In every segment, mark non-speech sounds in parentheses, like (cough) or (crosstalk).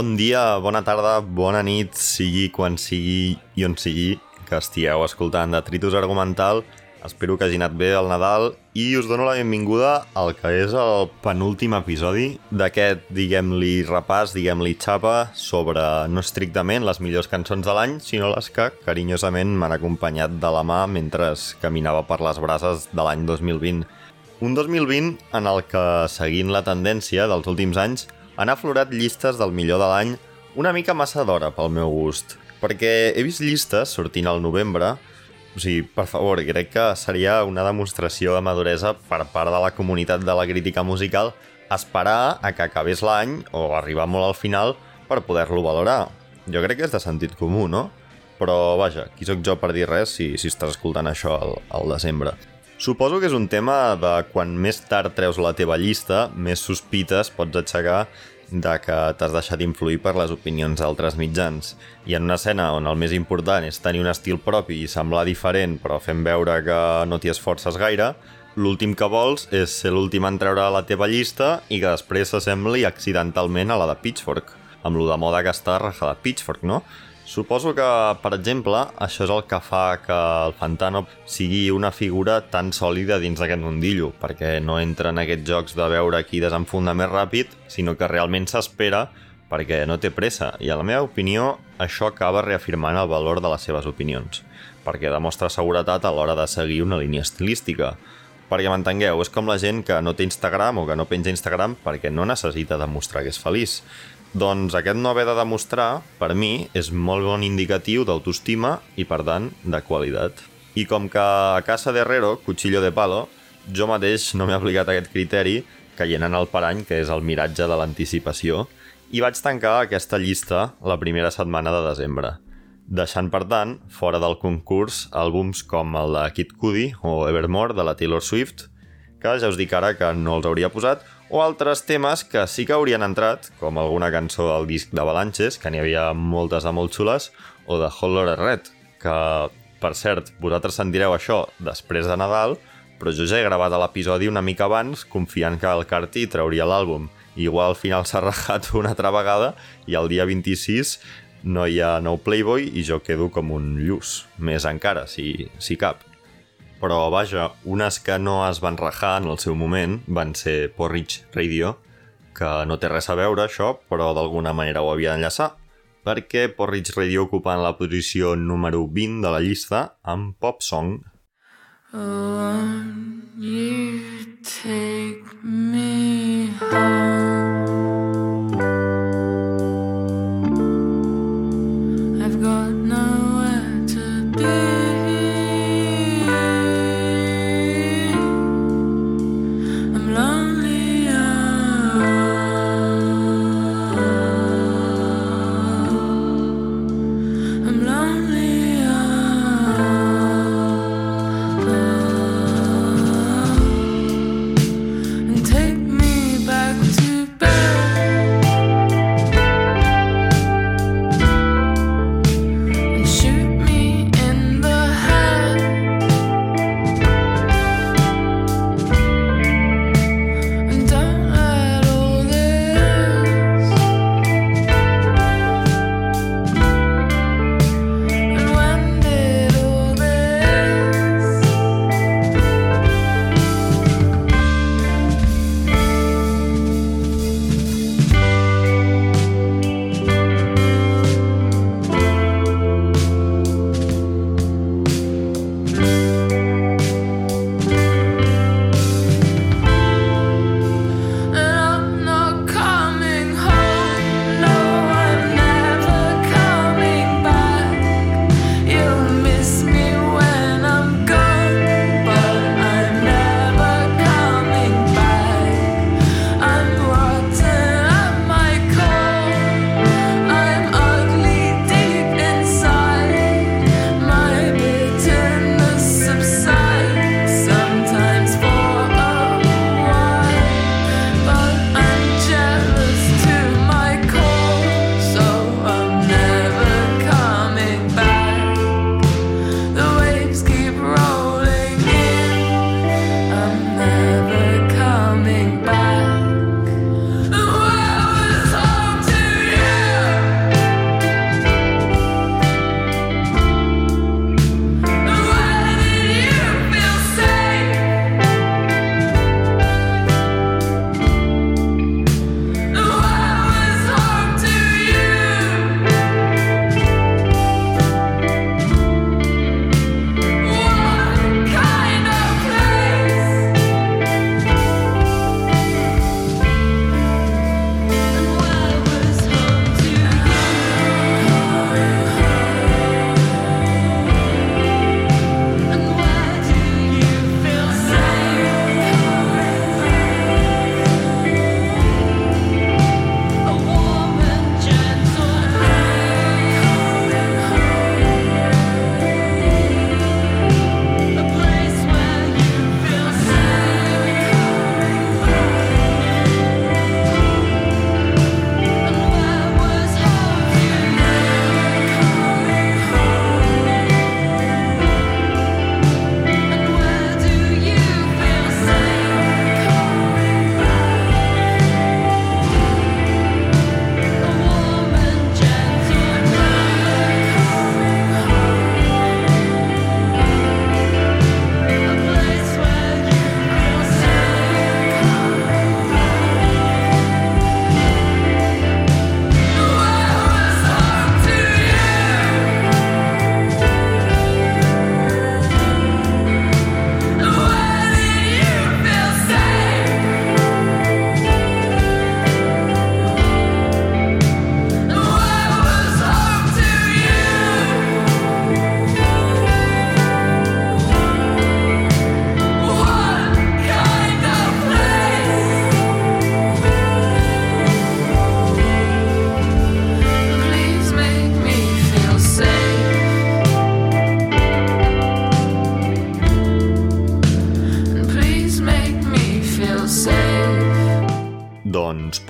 Bon dia, bona tarda, bona nit, sigui quan sigui i on sigui que estigueu escoltant Detritus Argumental. Espero que hagi anat bé el Nadal i us dono la benvinguda al que és el penúltim episodi d'aquest, diguem-li, repàs, diguem-li, xapa sobre, no estrictament, les millors cançons de l'any, sinó les que carinyosament m'han acompanyat de la mà mentre caminava per les brases de l'any 2020. Un 2020 en el que, seguint la tendència dels últims anys, han aflorat llistes del millor de l'any una mica massa d'hora pel meu gust, perquè he vist llistes sortint al novembre, o sigui, per favor, crec que seria una demostració de maduresa per part de la comunitat de la crítica musical esperar a que acabés l'any o arribar molt al final per poder-lo valorar. Jo crec que és de sentit comú, no? Però, vaja, qui sóc jo per dir res si, si estàs escoltant això al, al desembre? Suposo que és un tema de quan més tard treus la teva llista, més sospites pots aixecar de que t'has deixat influir per les opinions d'altres mitjans. I en una escena on el més important és tenir un estil propi i semblar diferent però fent veure que no t'hi esforces gaire, l'últim que vols és ser l'últim en treure la teva llista i que després s'assembli accidentalment a la de Pitchfork, amb lo de moda que està raja de Pitchfork, no? Suposo que, per exemple, això és el que fa que el Fantano sigui una figura tan sòlida dins d'aquest mundillo, perquè no entra en aquests jocs de veure qui desenfunda més ràpid, sinó que realment s'espera perquè no té pressa, i a la meva opinió això acaba reafirmant el valor de les seves opinions, perquè demostra seguretat a l'hora de seguir una línia estilística. Perquè m'entengueu, és com la gent que no té Instagram o que no penja Instagram perquè no necessita demostrar que és feliç, doncs aquest no haver de demostrar, per mi, és molt bon indicatiu d'autoestima i, per tant, de qualitat. I com que a casa de Herrero, cuchillo de palo, jo mateix no m'he aplicat aquest criteri caient en el parany, que és el miratge de l'anticipació, i vaig tancar aquesta llista la primera setmana de desembre, deixant, per tant, fora del concurs àlbums com el de Kid Cudi o Evermore de la Taylor Swift, que ja us dic ara que no els hauria posat, o altres temes que sí que haurien entrat, com alguna cançó del disc de Balances, que n'hi havia moltes de molt xules, o de Hot Lord Red, que, per cert, vosaltres sentireu això després de Nadal, però jo ja he gravat l'episodi una mica abans, confiant que el Carti trauria l'àlbum. Igual al final s'ha rajat una altra vegada i el dia 26 no hi ha nou Playboy i jo quedo com un lluç, més encara, si, si cap però vaja, unes que no es van rajar en el seu moment van ser Porridge Radio, que no té res a veure això, però d'alguna manera ho havia d'enllaçar, perquè Porridge Radio ocupa la posició número 20 de la llista amb Pop Song. Oh, you take me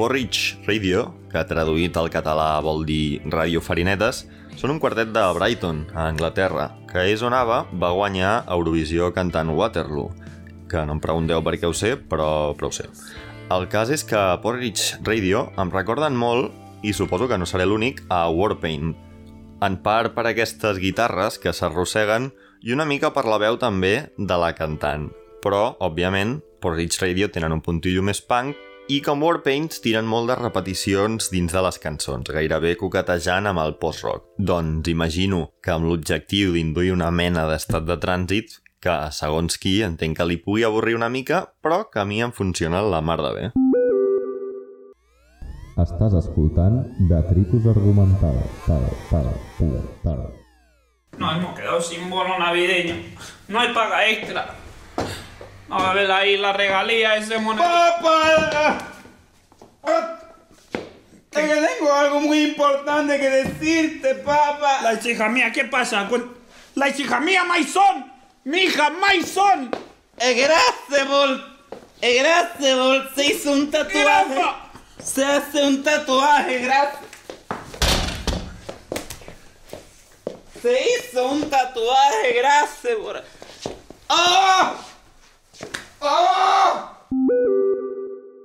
Porridge Radio, que traduït al català vol dir Radio Farinetes, són un quartet de Brighton, a Anglaterra, que és on Ava va guanyar Eurovisió cantant Waterloo, que no em pregunteu per què ho sé, però, però ho sé. El cas és que Porridge Radio em recorden molt, i suposo que no seré l'únic, a Warpaint. En part per aquestes guitarres que s'arrosseguen i una mica per la veu també de la cantant. Però, òbviament, Porridge Radio tenen un puntillo més punk i com Warpaints tiren molt de repeticions dins de les cançons, gairebé coquetejant amb el post-rock. Doncs imagino que amb l'objectiu d'induir una mena d'estat de trànsit que, segons qui, entenc que li pugui avorrir una mica, però que a mi em funciona la mar de bé. Estàs escoltant Detritus Argumental. Tal, tal, tal, tal. Nos hemos quedado sin bono navideño. No hay paga extra. No va a ver ahí la regalía ese monedero. ¡Papá! Es que tengo algo muy importante que decirte, papá. La hija mía, ¿qué pasa? La hija mía, Maison. Mi hija, Maison. Grasebol. Grasebol se hizo un tatuaje. Grafa. Se hace un tatuaje, gracias. Se hizo un tatuaje, Grasebol. ¡Oh! ¡Oh!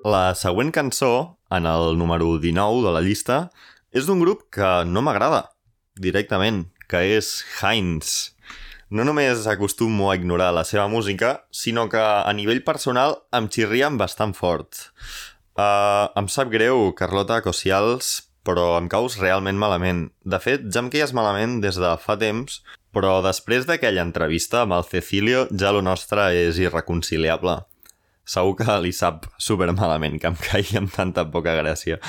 La següent cançó, en el número 19 de la llista, és d'un grup que no m'agrada, directament, que és Heinz. No només acostumo a ignorar la seva música, sinó que a nivell personal em xirrien bastant fort. Uh, em sap greu, Carlota Cocials, però em caus realment malament. De fet, ja em queies malament des de fa temps, però després d'aquella entrevista amb el Cecilio ja lo nostre és irreconciliable. Segur que li sap super malament que em caigui amb tanta poca gràcia.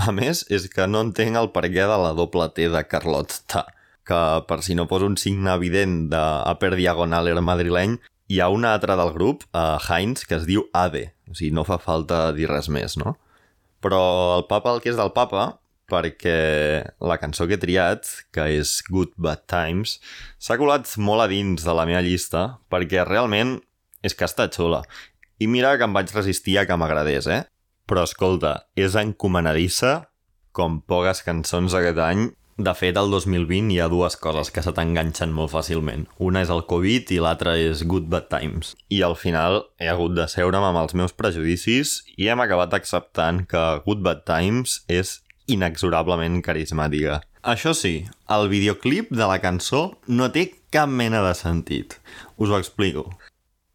A més, és que no entenc el perquè de la doble T de Carlotta, que per si no fos un signe evident de Upper Diagonaler madrileny, hi ha una altra del grup, a Heinz, que es diu Ade. O sigui, no fa falta dir res més, no? Però el papa el que és del papa, perquè la cançó que he triat, que és Good Bad Times, s'ha colat molt a dins de la meva llista, perquè realment és que està xula. I mira que em vaig resistir a que m'agradés, eh? Però escolta, és encomanadissa com poques cançons aquest any. De fet, al 2020 hi ha dues coses que se t'enganxen molt fàcilment. Una és el Covid i l'altra és Good Bad Times. I al final he hagut de seure'm amb els meus prejudicis i hem acabat acceptant que Good Bad Times és inexorablement carismàtica. Això sí, el videoclip de la cançó no té cap mena de sentit. Us ho explico.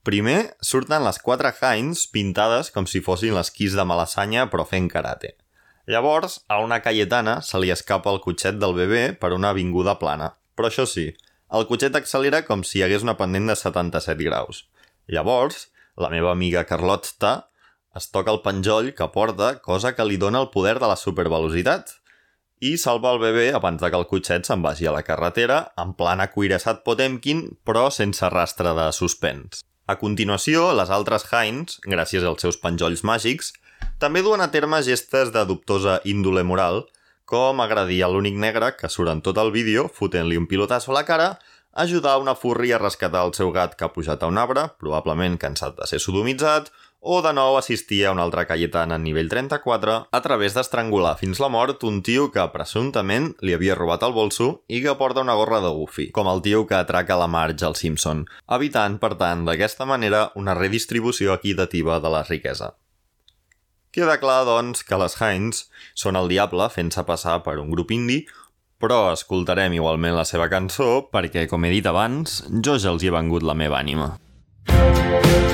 Primer, surten les quatre Heinz pintades com si fossin les quis de Malassanya però fent karate. Llavors, a una Cayetana se li escapa el cotxet del bebè per una avinguda plana. Però això sí, el cotxet accelera com si hi hagués una pendent de 77 graus. Llavors, la meva amiga Carlotta es toca el penjoll que porta, cosa que li dona el poder de la supervelocitat, i salva el bebè abans de que el cotxet se'n vagi a la carretera, en plan acuirassat Potemkin, però sense rastre de suspens. A continuació, les altres Heinz, gràcies als seus penjolls màgics, també duen a terme gestes de dubtosa índole moral, com agredir a l'únic negre que surt en tot el vídeo fotent-li un pilotasso a la cara, ajudar una furri a rescatar el seu gat que ha pujat a un arbre, probablement cansat de ser sodomitzat, o de nou assistir a un altre Cayetana en nivell 34 a través d'estrangular fins la mort un tio que presumptament li havia robat el bolso i que porta una gorra de Goofy, com el tio que atraca la Marge al Simpson, evitant, per tant, d'aquesta manera una redistribució equitativa de la riquesa. Queda clar, doncs, que les Heinz són el diable fent-se passar per un grup indi, però escoltarem igualment la seva cançó perquè, com he dit abans, jo ja els hi he vengut la meva ànima. It's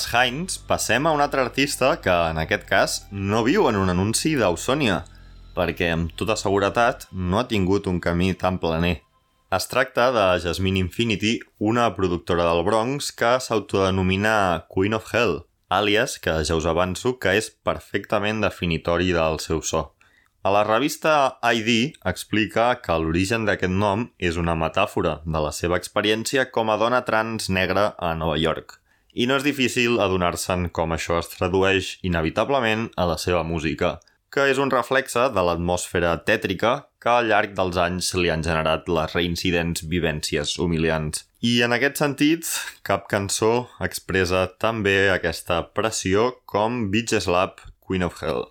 les Heinz passem a un altre artista que, en aquest cas, no viu en un anunci d'Ausònia, perquè amb tota seguretat no ha tingut un camí tan planer. Es tracta de Jasmine Infinity, una productora del Bronx que s'autodenomina Queen of Hell, àlies que ja us avanço que és perfectament definitori del seu so. A la revista ID explica que l'origen d'aquest nom és una metàfora de la seva experiència com a dona trans negra a Nova York. I no és difícil adonar-se'n com això es tradueix inevitablement a la seva música, que és un reflexe de l'atmosfera tètrica que al llarg dels anys li han generat les reincidents vivències humiliants. I en aquest sentit, cap cançó expressa tan bé aquesta pressió com Beach Slap, Queen of Hell.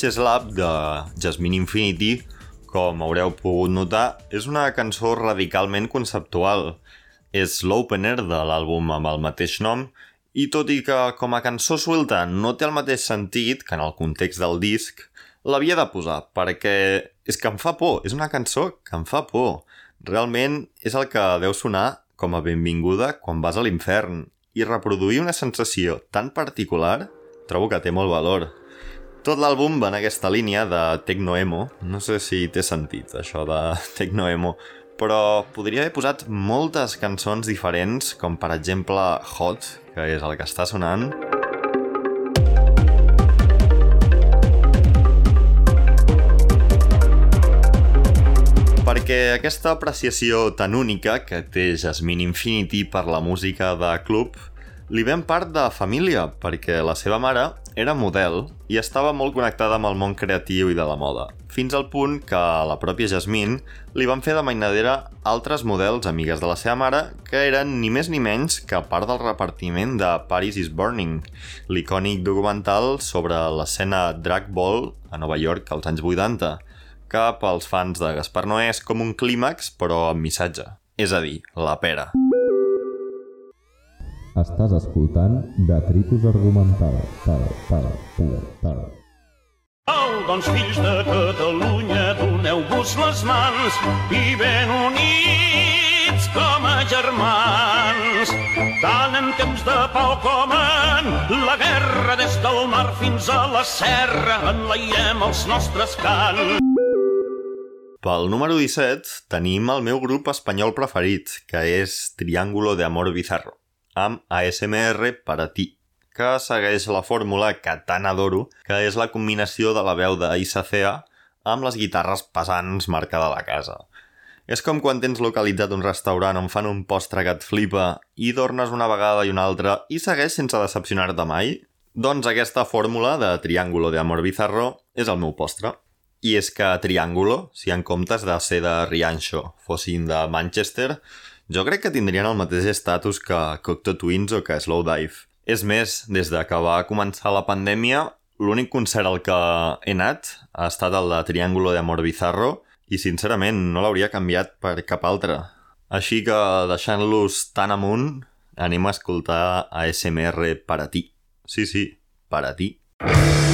Beaches Lab de Jasmine Infinity, com haureu pogut notar, és una cançó radicalment conceptual. És l'opener de l'àlbum amb el mateix nom i tot i que com a cançó suelta no té el mateix sentit que en el context del disc, l'havia de posar perquè és que em fa por, és una cançó que em fa por. Realment és el que deu sonar com a benvinguda quan vas a l'infern i reproduir una sensació tan particular trobo que té molt valor. Tot l'àlbum va en aquesta línia de techno-emo. No sé si té sentit, això de (laughs) techno-emo, però podria haver posat moltes cançons diferents, com per exemple Hot, que és el que està sonant. Perquè aquesta apreciació tan única que té Jasmine Infinity per la música de club li ven part de família, perquè la seva mare era model i estava molt connectada amb el món creatiu i de la moda, fins al punt que la pròpia Jasmine li van fer de mainadera altres models amigues de la seva mare que eren ni més ni menys que part del repartiment de Paris is Burning, l'icònic documental sobre l'escena drag ball a Nova York als anys 80, que pels fans de Gaspar Noé és com un clímax però amb missatge, és a dir, la pera. Estàs escoltant Detritus Argumental. Tal, tal, tal, tal. Au, doncs, fills de Catalunya, doneu-vos les mans i ben units com a germans. Tant en temps de pau com en la guerra, des del mar fins a la serra, enlaiem els nostres cants. Pel número 17 tenim el meu grup espanyol preferit, que és Triángulo de Amor Bizarro, amb ASMR per a ti, que segueix la fórmula que tant adoro, que és la combinació de la veu d'Aissa Cea amb les guitarres pesants marca de la casa. És com quan tens localitzat un restaurant on fan un postre que et flipa i dornes una vegada i una altra i segueix sense decepcionar-te mai? Doncs aquesta fórmula de Triángulo de Amor Bizarro és el meu postre. I és que Triángulo, si en comptes de ser de Rianxo fossin de Manchester, jo crec que tindrien el mateix estatus que Cocteau Twins o que Slowdive. És més, des de que va començar la pandèmia, l'únic concert al que he anat ha estat el de Triángulo de Amor Bizarro i sincerament no l'hauria canviat per cap altre. Així que, deixant-los tan amunt, anem a escoltar ASMR per a ti. Sí, sí, per a ti. Thank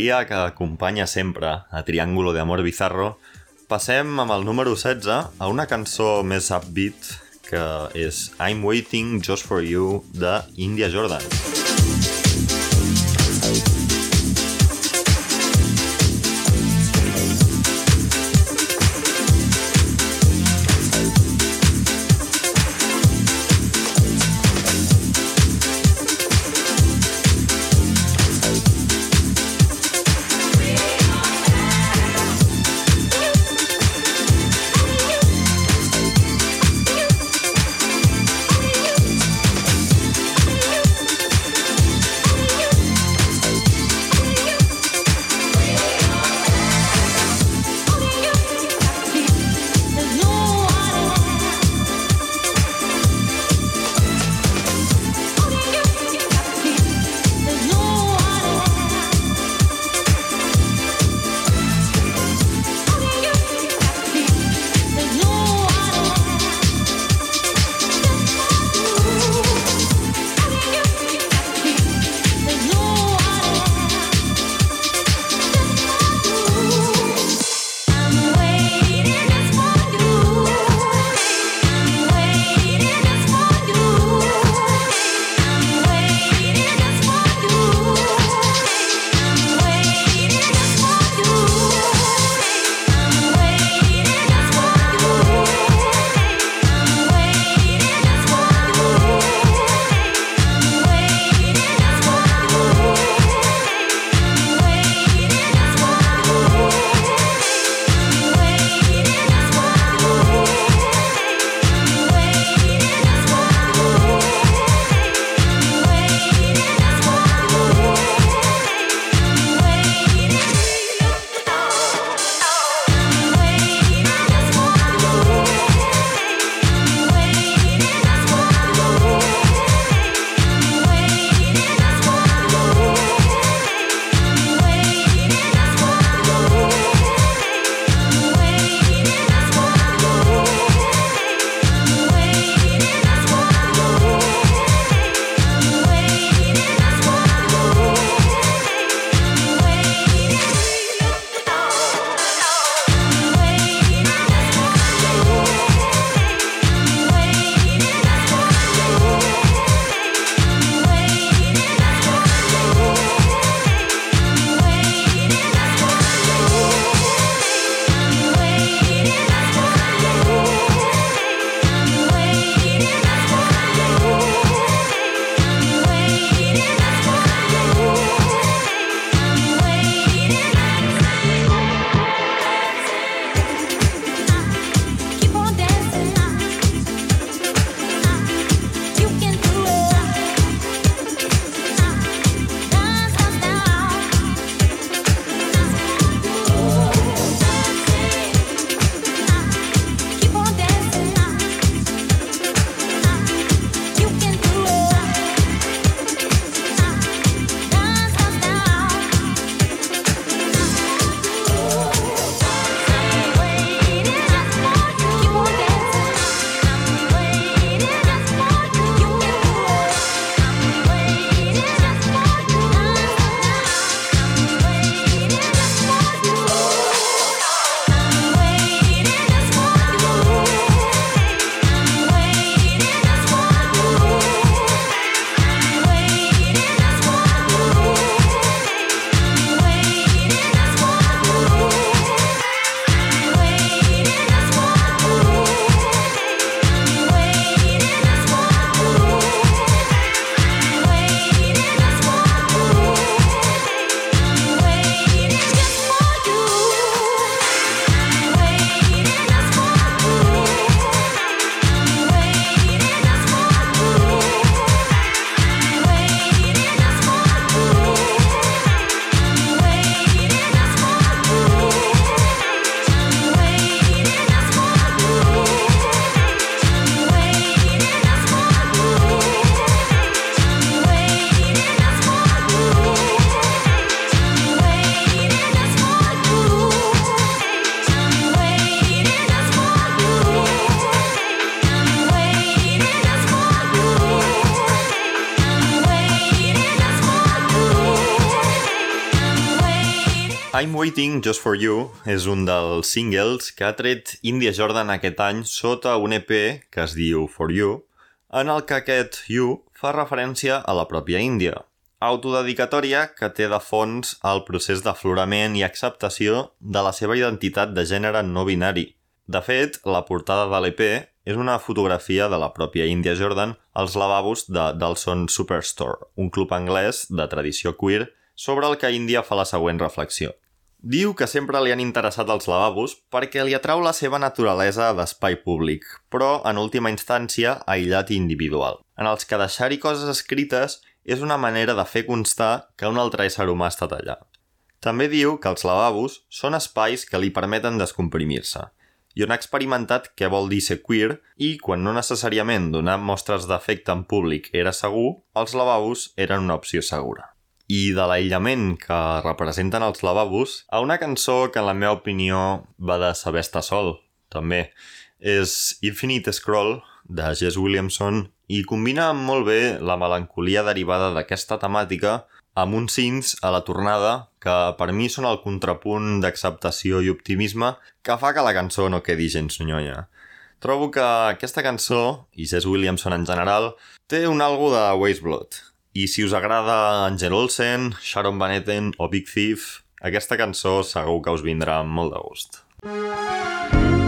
melancolia que acompanya sempre a Triángulo de Amor Bizarro, passem amb el número 16 a una cançó més upbeat que és I'm Waiting Just For You de India Jordan. I'm Waiting Just For You és un dels singles que ha tret India Jordan aquest any sota un EP que es diu For You, en el que aquest You fa referència a la pròpia Índia. Autodedicatòria que té de fons el procés d'aflorament i acceptació de la seva identitat de gènere no binari. De fet, la portada de l'EP és una fotografia de la pròpia India Jordan als lavabos de Dalson Superstore, un club anglès de tradició queer sobre el que Índia fa la següent reflexió. Diu que sempre li han interessat els lavabos perquè li atrau la seva naturalesa d'espai públic, però, en última instància, aïllat i individual, en els que deixar-hi coses escrites és una manera de fer constar que un altre ésser humà ha estat allà. També diu que els lavabos són espais que li permeten descomprimir-se, i on ha experimentat què vol dir ser queer i, quan no necessàriament donar mostres d'afecte en públic era segur, els lavabos eren una opció segura i de l'aïllament que representen els lavabos a una cançó que en la meva opinió va de saber estar sol, també. És Infinite Scroll, de Jess Williamson, i combina molt bé la melancolia derivada d'aquesta temàtica amb uns cints a la tornada que per mi són el contrapunt d'acceptació i optimisme que fa que la cançó no quedi gens nyonya. Trobo que aquesta cançó, i Jess Williamson en general, té un algo de Waste Blood, i si us agrada Angel Olsen, Sharon Van Etten o Big Thief, aquesta cançó segur que us vindrà amb molt de gust. They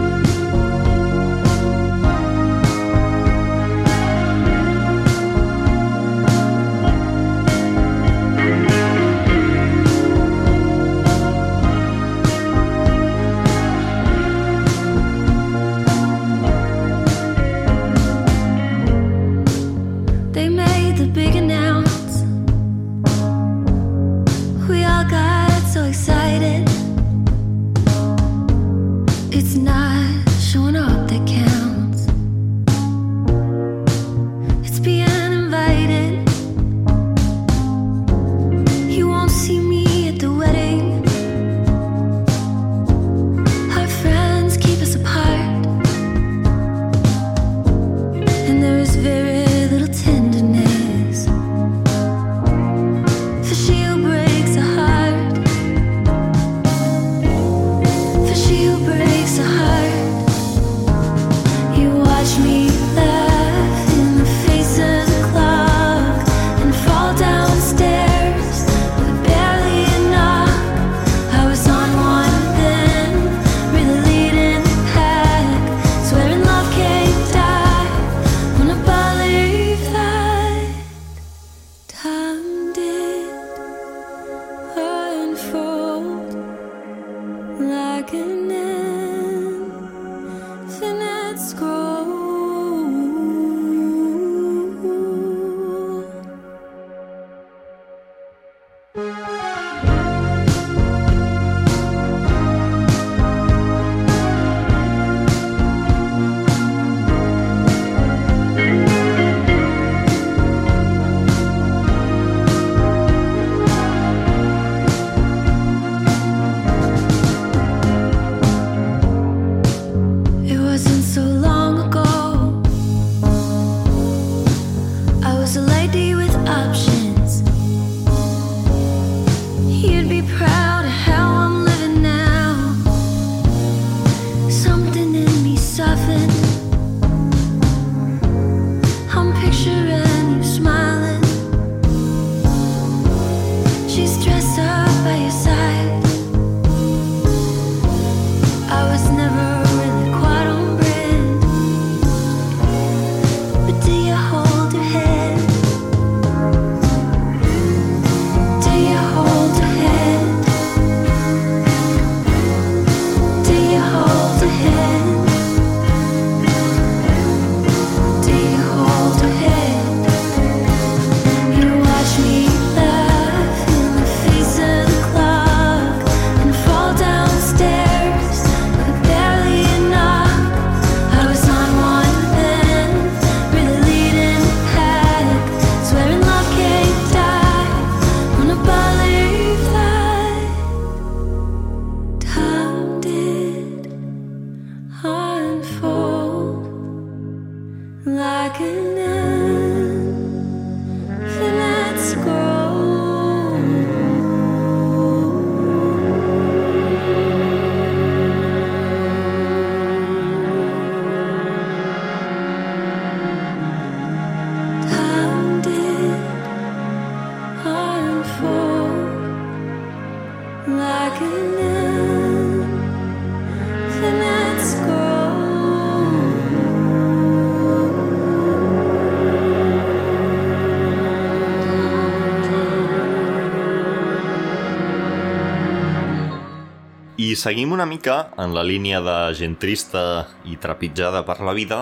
I seguim una mica en la línia de gent trista i trepitjada per la vida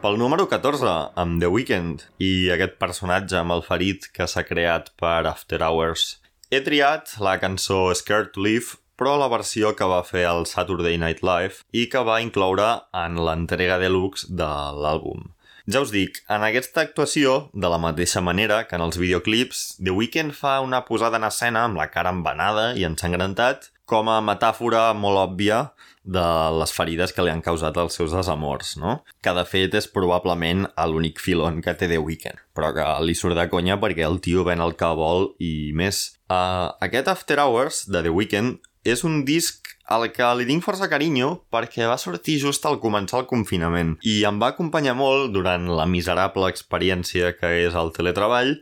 pel número 14, amb The Weeknd, i aquest personatge amb el ferit que s'ha creat per After Hours. He triat la cançó Scared to Live, però la versió que va fer el Saturday Night Live i que va incloure en l'entrega deluxe de l'àlbum. Ja us dic, en aquesta actuació, de la mateixa manera que en els videoclips, The Weeknd fa una posada en escena amb la cara envenada i ensangrentat, com a metàfora molt òbvia de les ferides que li han causat els seus desamors, no? Que de fet és probablement l'únic filon que té The Weeknd, però que li surt de conya perquè el tio ven el que vol i més. Uh, aquest After Hours de The Weeknd és un disc al que li tinc força carinyo perquè va sortir just al començar el confinament i em va acompanyar molt durant la miserable experiència que és el teletreball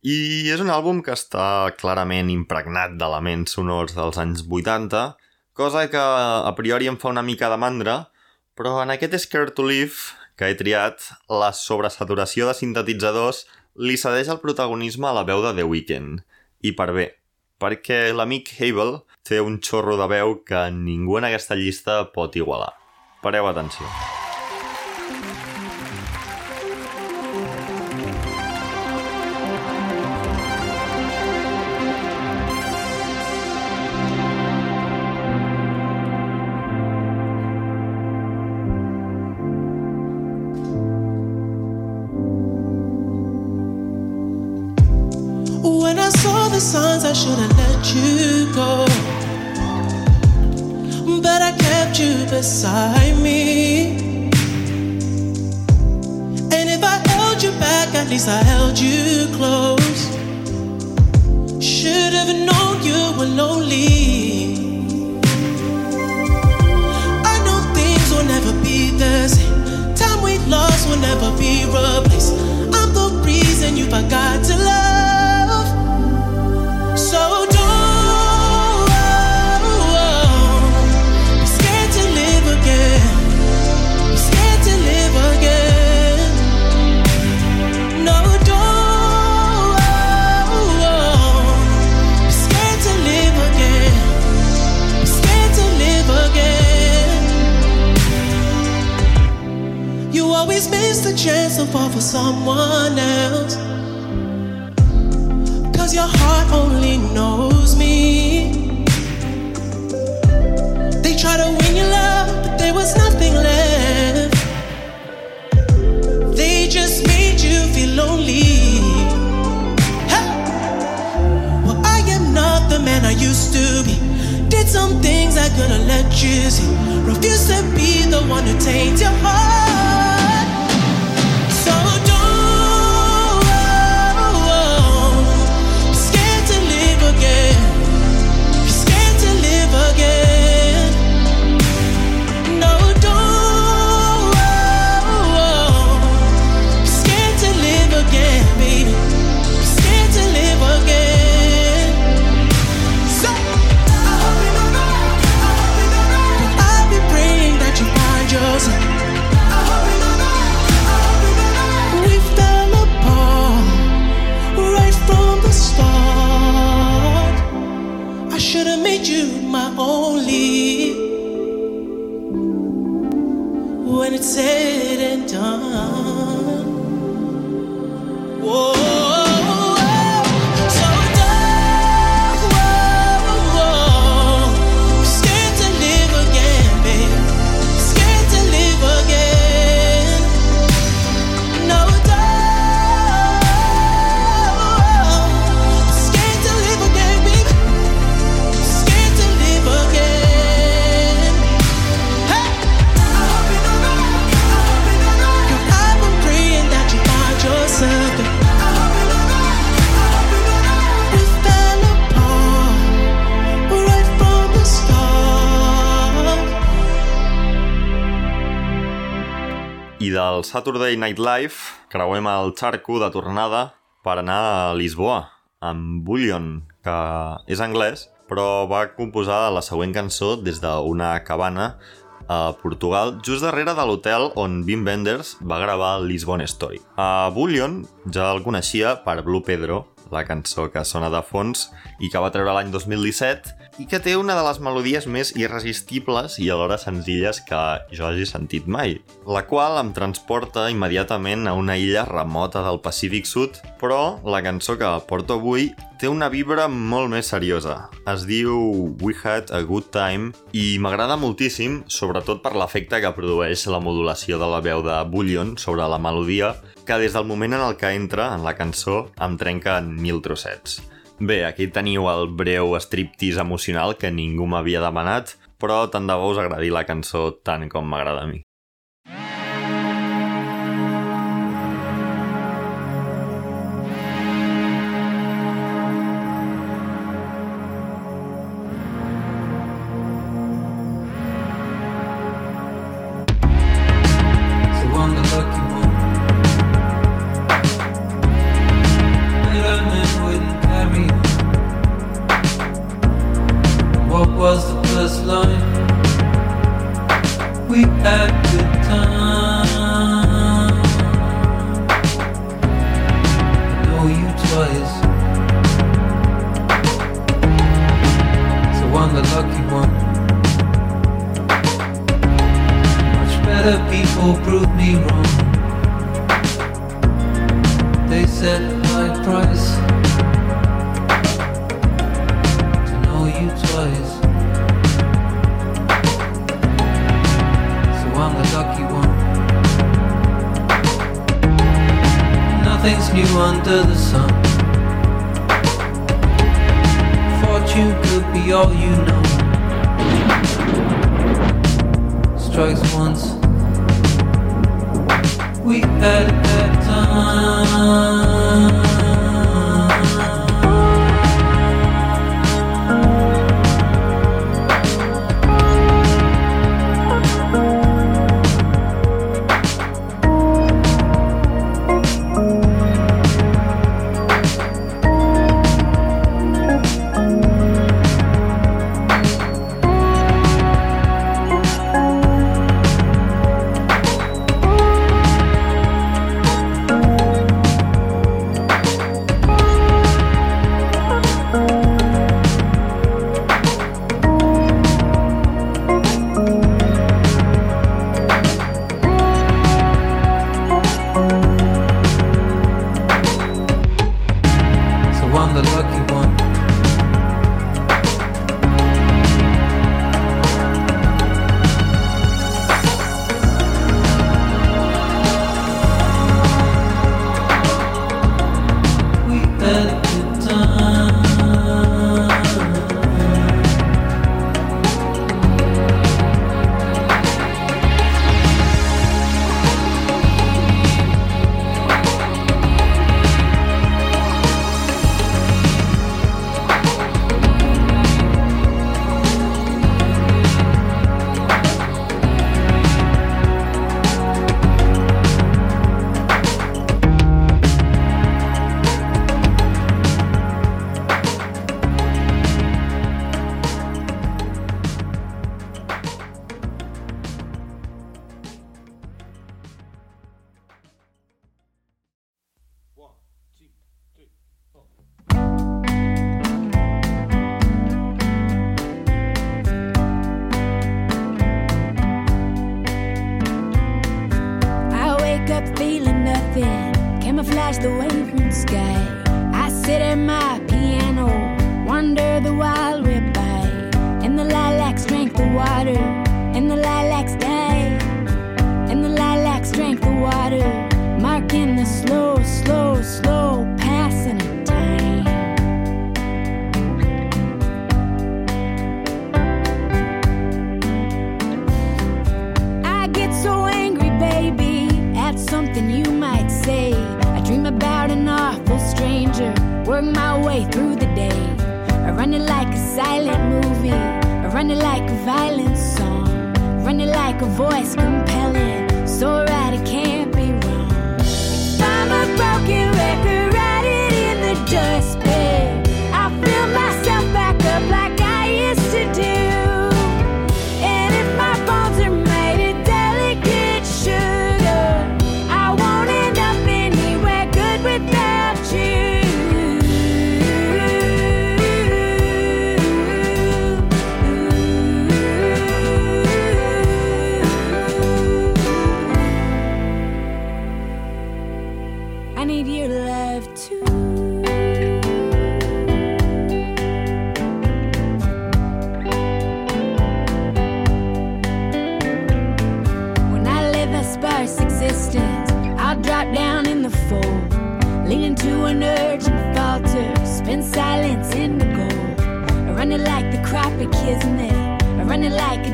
i és un àlbum que està clarament impregnat d'elements sonors dels anys 80, cosa que a priori em fa una mica de mandra, però en aquest Scared to Live que he triat, la sobresaturació de sintetitzadors li cedeix el protagonisme a la veu de The Weeknd. I per bé, perquè l'amic Habel té un xorro de veu que ningú en aquesta llista pot igualar. Pareu atenció. When I should have let you go. But I kept you beside me. And if I held you back, at least I held you close. Should have known you were lonely. I know things will never be the same. Time we lost will never be replaced. Chance to fall for someone else. Cause your heart only knows me. They try to win your love, but there was nothing left. They just made you feel lonely. Well, I am not the man I used to be. Did some things I couldn't let you see. Refuse to be the one who taints your heart. الأنام del Saturday Night Live creuem el xarco de tornada per anar a Lisboa, amb Bullion, que és anglès, però va composar la següent cançó des d'una cabana a Portugal, just darrere de l'hotel on Wim Wenders va gravar el Lisbon Story. A Bullion ja el coneixia per Blue Pedro, la cançó que sona de fons i que va treure l'any 2017 i que té una de les melodies més irresistibles i alhora senzilles que jo hagi sentit mai, la qual em transporta immediatament a una illa remota del Pacífic Sud, però la cançó que porto avui té una vibra molt més seriosa. Es diu We Had a Good Time i m'agrada moltíssim, sobretot per l'efecte que produeix la modulació de la veu de Bullion sobre la melodia, que des del moment en el que entra en la cançó em trenca en mil trossets. Bé, aquí teniu el breu striptease emocional que ningú m'havia demanat, però tant de bo us agradi la cançó tant com m'agrada a mi. Work my way through the day. I run it like a silent movie, I run it like a violent song, run it like a voice compelling, so right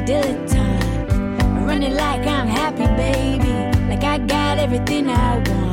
dilettante. I run like I'm happy, baby. Like I got everything I want.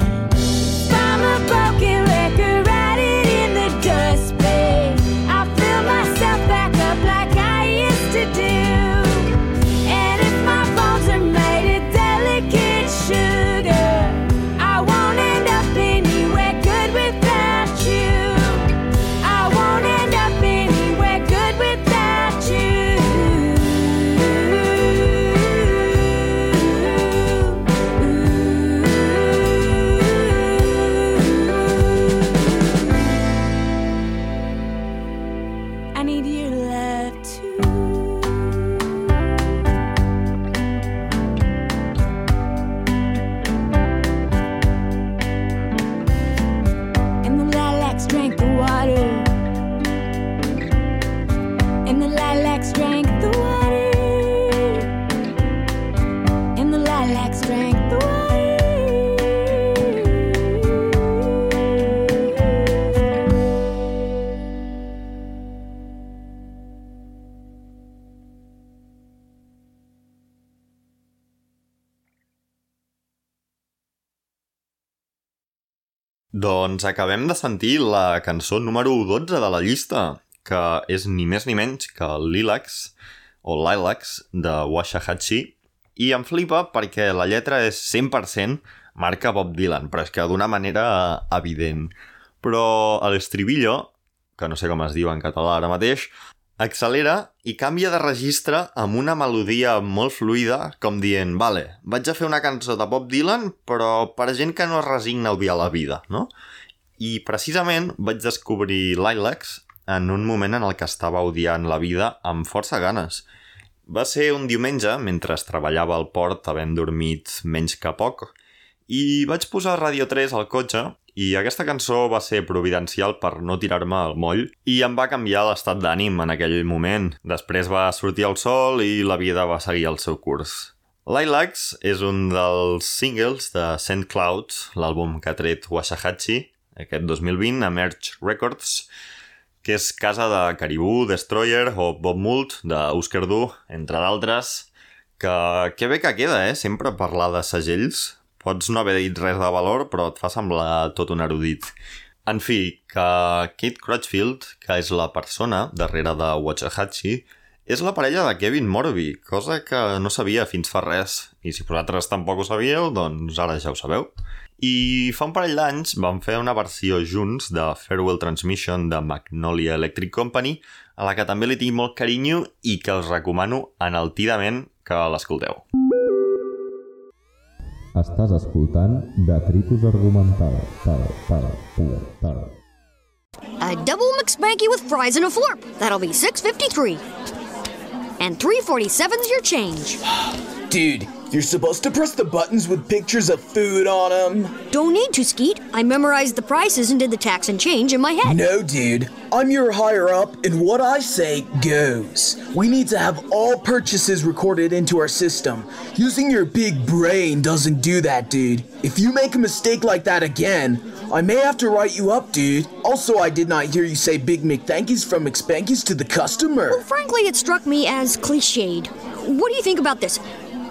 Doncs acabem de sentir la cançó número 12 de la llista, que és ni més ni menys que Lilacs, o Lilacs, de Washahachi, i em flipa perquè la lletra és 100% marca Bob Dylan, però és que d'una manera evident. Però l'estribillo, que no sé com es diu en català ara mateix, accelera i canvia de registre amb una melodia molt fluida, com dient, vale, vaig a fer una cançó de Bob Dylan, però per gent que no es resigna a odiar la vida, no? I precisament vaig descobrir Lilacs en un moment en el que estava odiant la vida amb força ganes. Va ser un diumenge, mentre treballava al port, havent dormit menys que poc, i vaig posar Radio 3 al cotxe i aquesta cançó va ser providencial per no tirar-me al moll i em va canviar l'estat d'ànim en aquell moment. Després va sortir el sol i la vida va seguir el seu curs. Lilacs és un dels singles de Saint Clouds, l'àlbum que ha tret Washahachi, aquest 2020, a Merge Records, que és casa de Caribou, Destroyer o Bob Mould, d'Oscar Du, entre d'altres, que, que bé que queda, eh? Sempre parlar de segells. Pots no haver dit res de valor, però et fa semblar tot un erudit. En fi, que Kate Crutchfield, que és la persona darrere de Waxahachie, és la parella de Kevin Morby, cosa que no sabia fins fa res. I si vosaltres tampoc ho sabíeu, doncs ara ja ho sabeu. I fa un parell d'anys van fer una versió junts de Farewell Transmission de Magnolia Electric Company, a la que també li tinc molt carinyo i que us recomano enaltidament que l'escolteu. Estàs escoltant Detritus Argumental. Tal, tal, tal, tal. A double McSpanky with fries and a florp. That'll be 6.53. And 3.47's your change. Dude, you're supposed to press the buttons with pictures of food on them. Don't need to, Skeet. I memorized the prices and did the tax and change in my head. No, dude. I'm your higher up, and what I say goes. We need to have all purchases recorded into our system. Using your big brain doesn't do that, dude. If you make a mistake like that again, I may have to write you up, dude. Also, I did not hear you say Big McThankies from McSpankies to the customer. Well, frankly, it struck me as cliched. What do you think about this?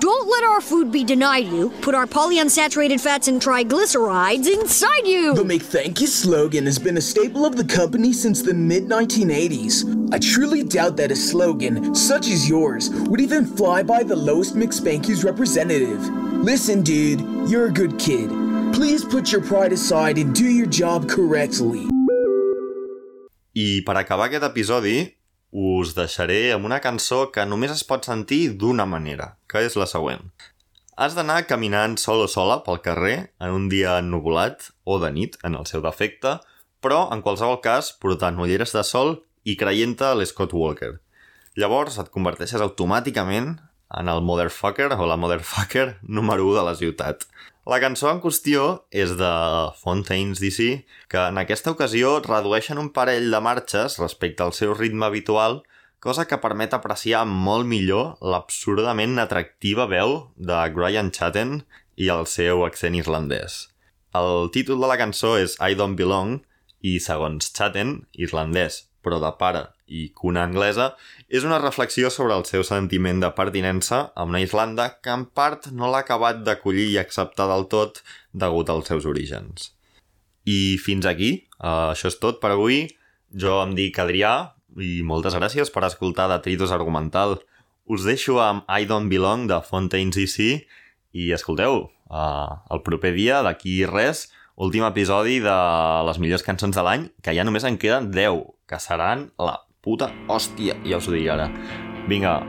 Don't let our food be denied you. Put our polyunsaturated fats and triglycerides inside you. The McThankies slogan has been a staple of the company since the mid 1980s. I truly doubt that a slogan, such as yours, would even fly by the lowest McSpankies representative. Listen, dude, you're a good kid. Please put your pride aside and do your job correctly. I per acabar aquest episodi, us deixaré amb una cançó que només es pot sentir d'una manera, que és la següent. Has d'anar caminant sol o sola pel carrer en un dia ennuvolat o de nit, en el seu defecte, però, en qualsevol cas, portant ulleres de sol i creient-te l'Scott Walker. Llavors et converteixes automàticament en el motherfucker o la motherfucker número 1 de la ciutat. La cançó en qüestió és de Fontaines DC, que en aquesta ocasió redueixen un parell de marxes respecte al seu ritme habitual, cosa que permet apreciar molt millor l'absurdament atractiva veu de Brian Chatten i el seu accent irlandès. El títol de la cançó és I Don't Belong i segons Chatten, irlandès, però de pare i cuna anglesa, és una reflexió sobre el seu sentiment de pertinença a una Islanda que en part no l'ha acabat d'acollir i acceptar del tot degut als seus orígens. I fins aquí, uh, això és tot per avui. Jo em dic Adrià i moltes gràcies per escoltar Detritus Argumental. Us deixo amb I Don't Belong de Fontaines DC i escolteu, uh, el proper dia, d'aquí res, últim episodi de les millors cançons de l'any, que ja només en queden 10, que seran la puta hòstia, ja us ho dic ara. Vinga,